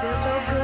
feel so good.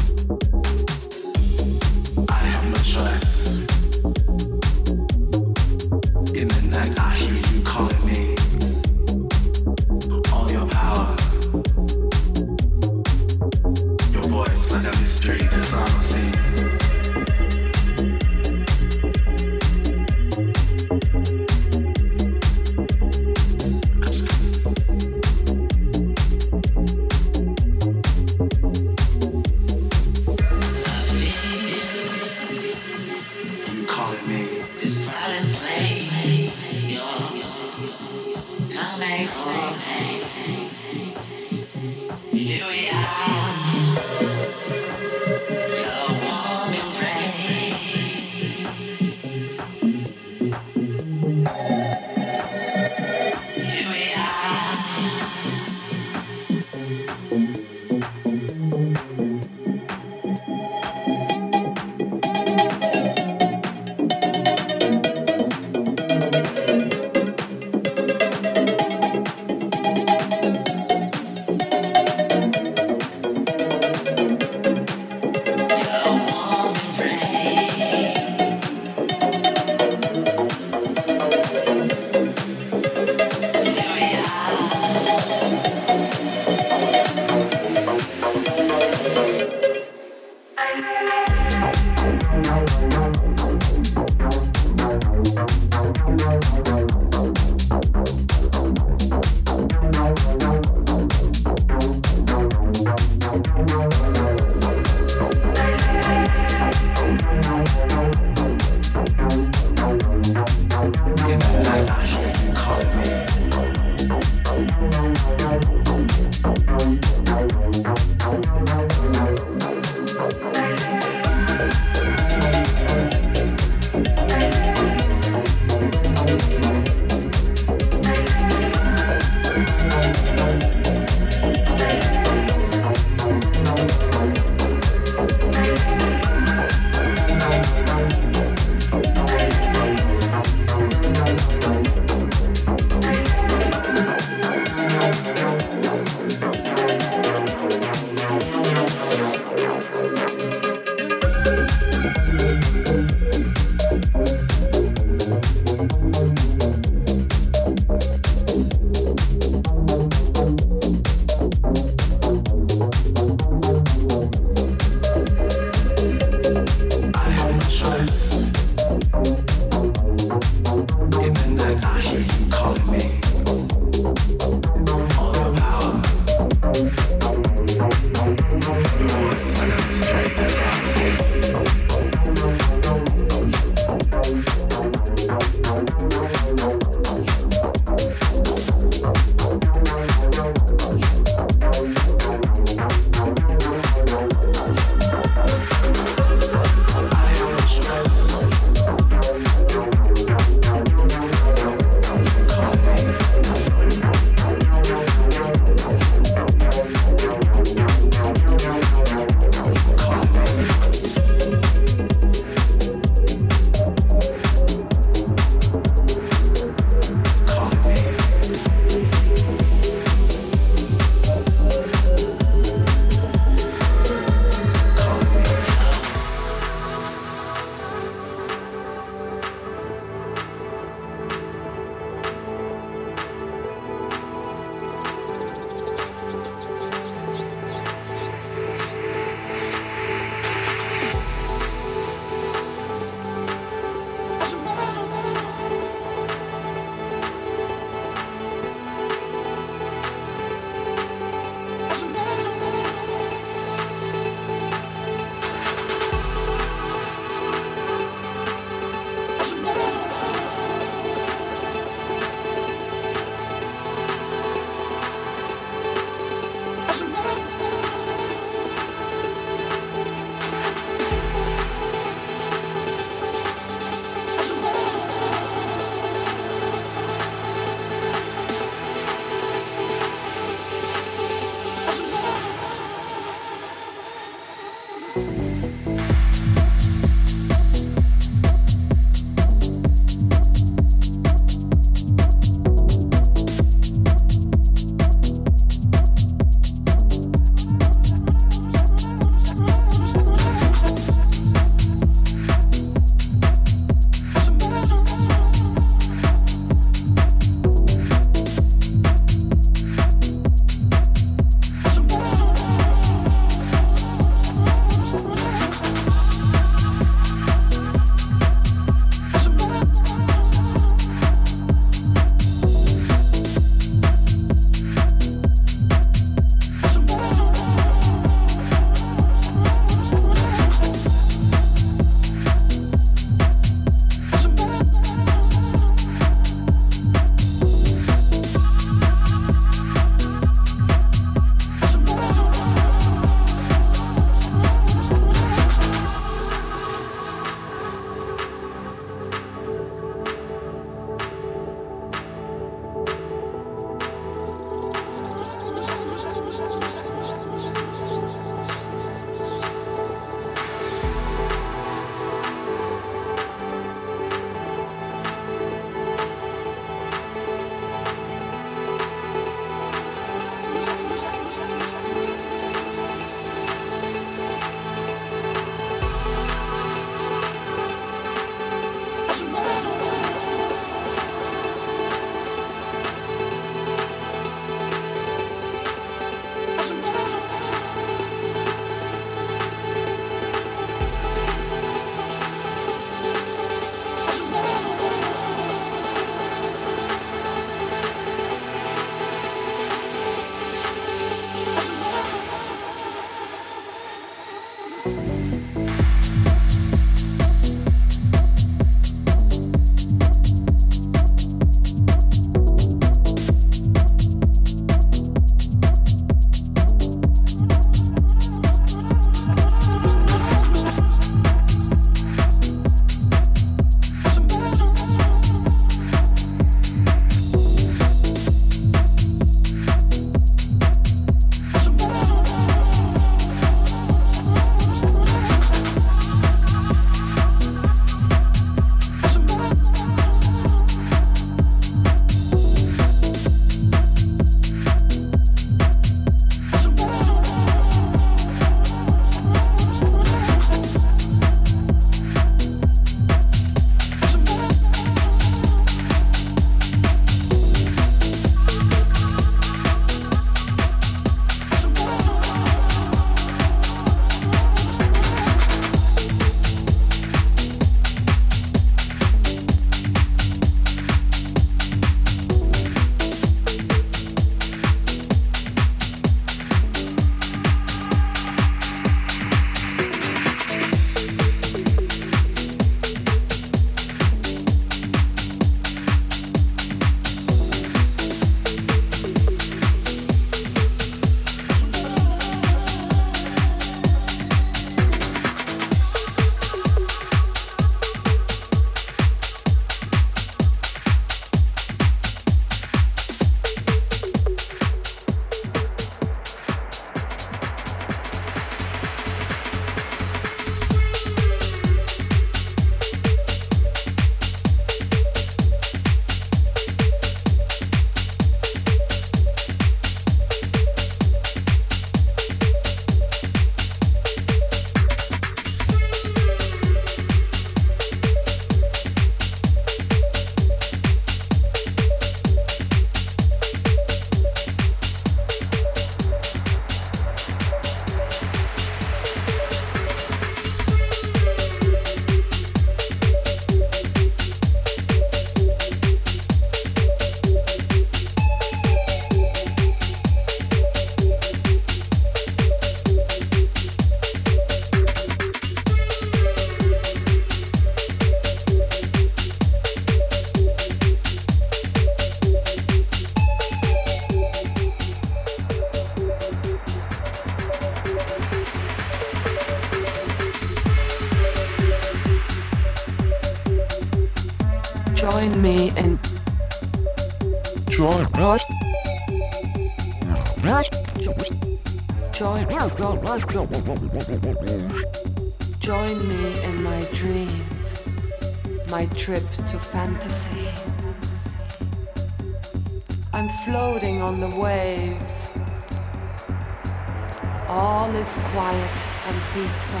All quiet and peaceful.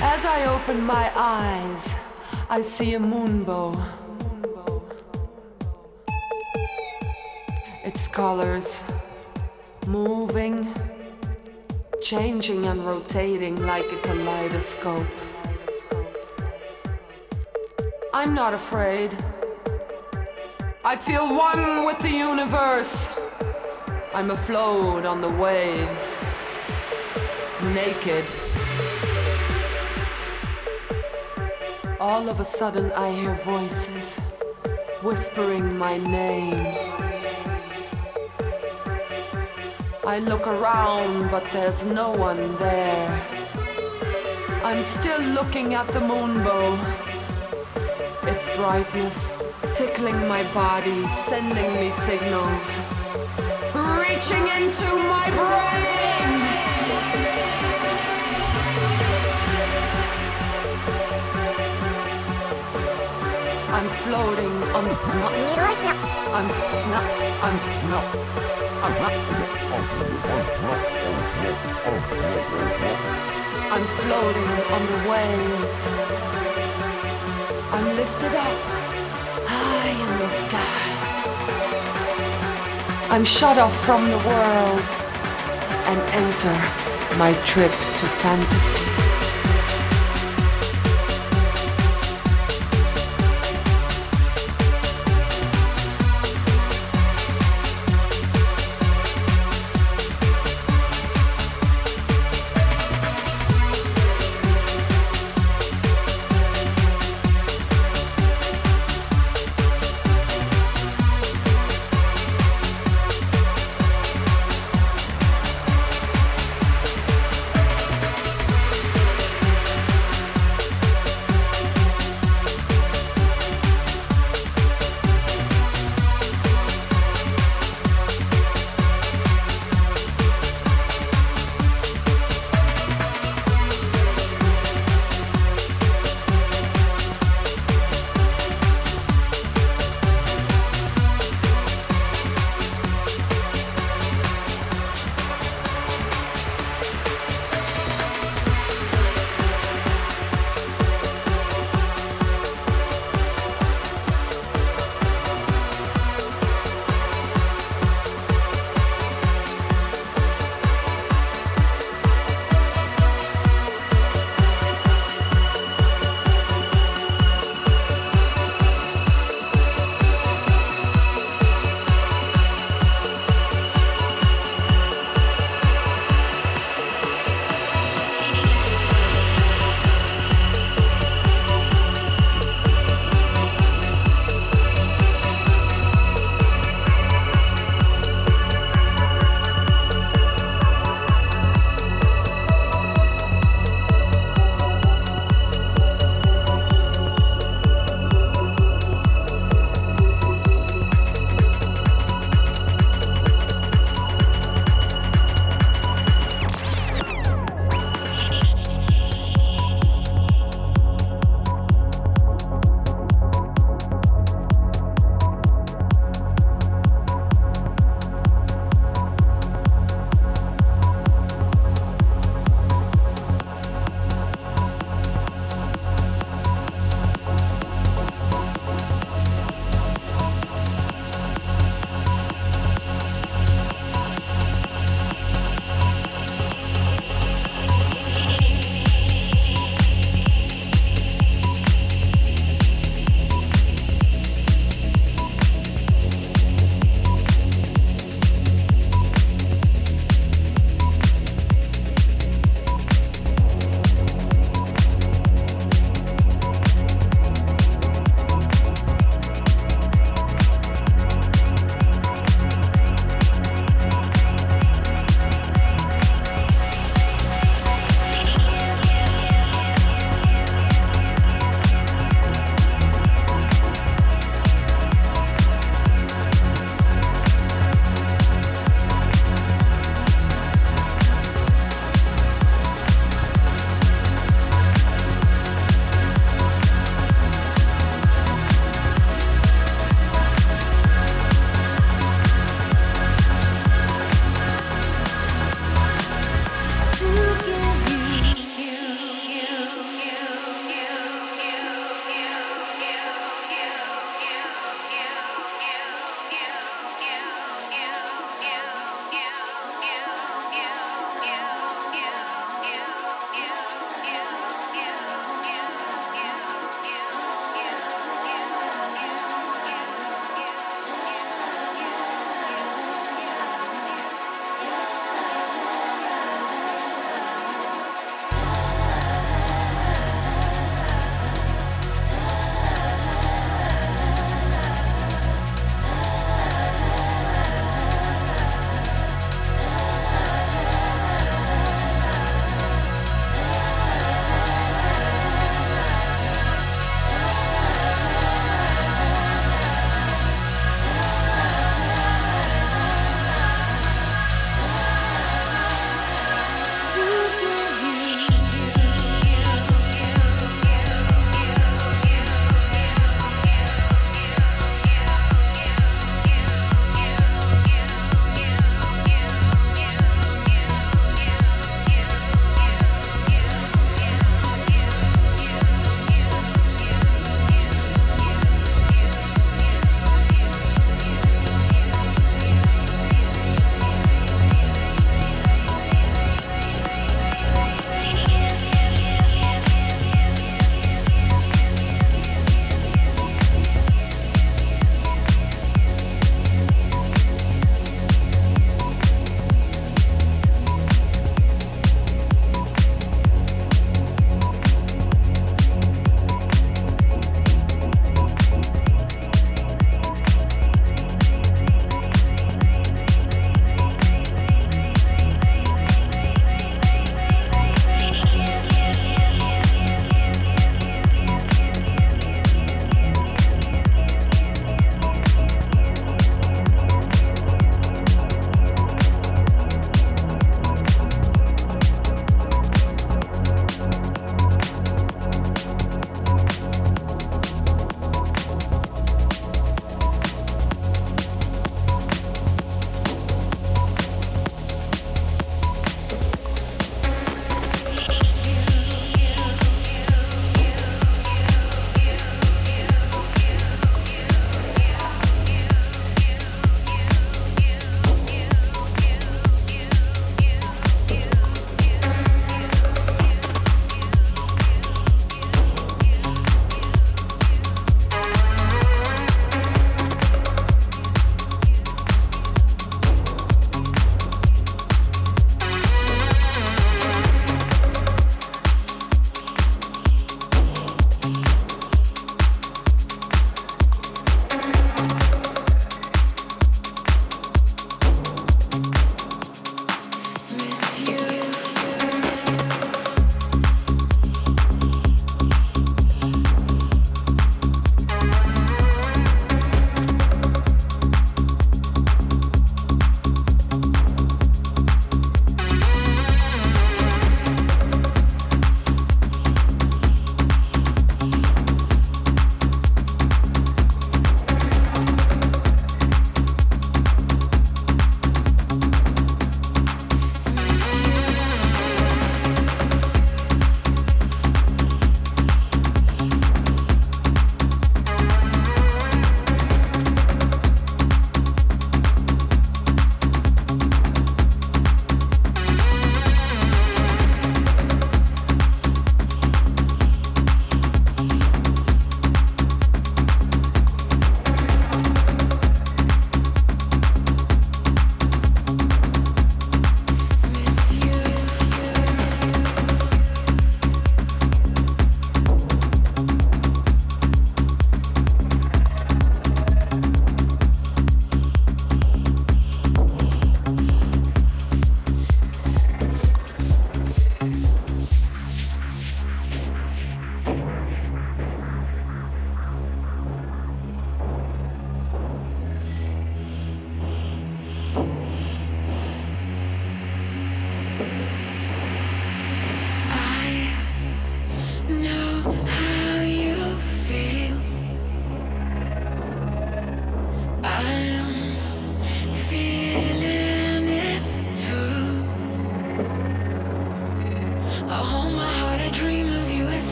As I open my eyes, I see a moonbow. Its colors moving, changing and rotating like a kaleidoscope. I'm not afraid. I feel one with the universe. I'm afloat on the waves, naked. All of a sudden, I hear voices whispering my name. I look around, but there's no one there. I'm still looking at the moonbow. Its brightness tickling my body, sending me signals, reaching into my brain. I'm floating on the. I'm not. I'm not. I'm not. I'm floating on the waves. I'm lifted up high in the sky. I'm shut off from the world and enter my trip to fantasy.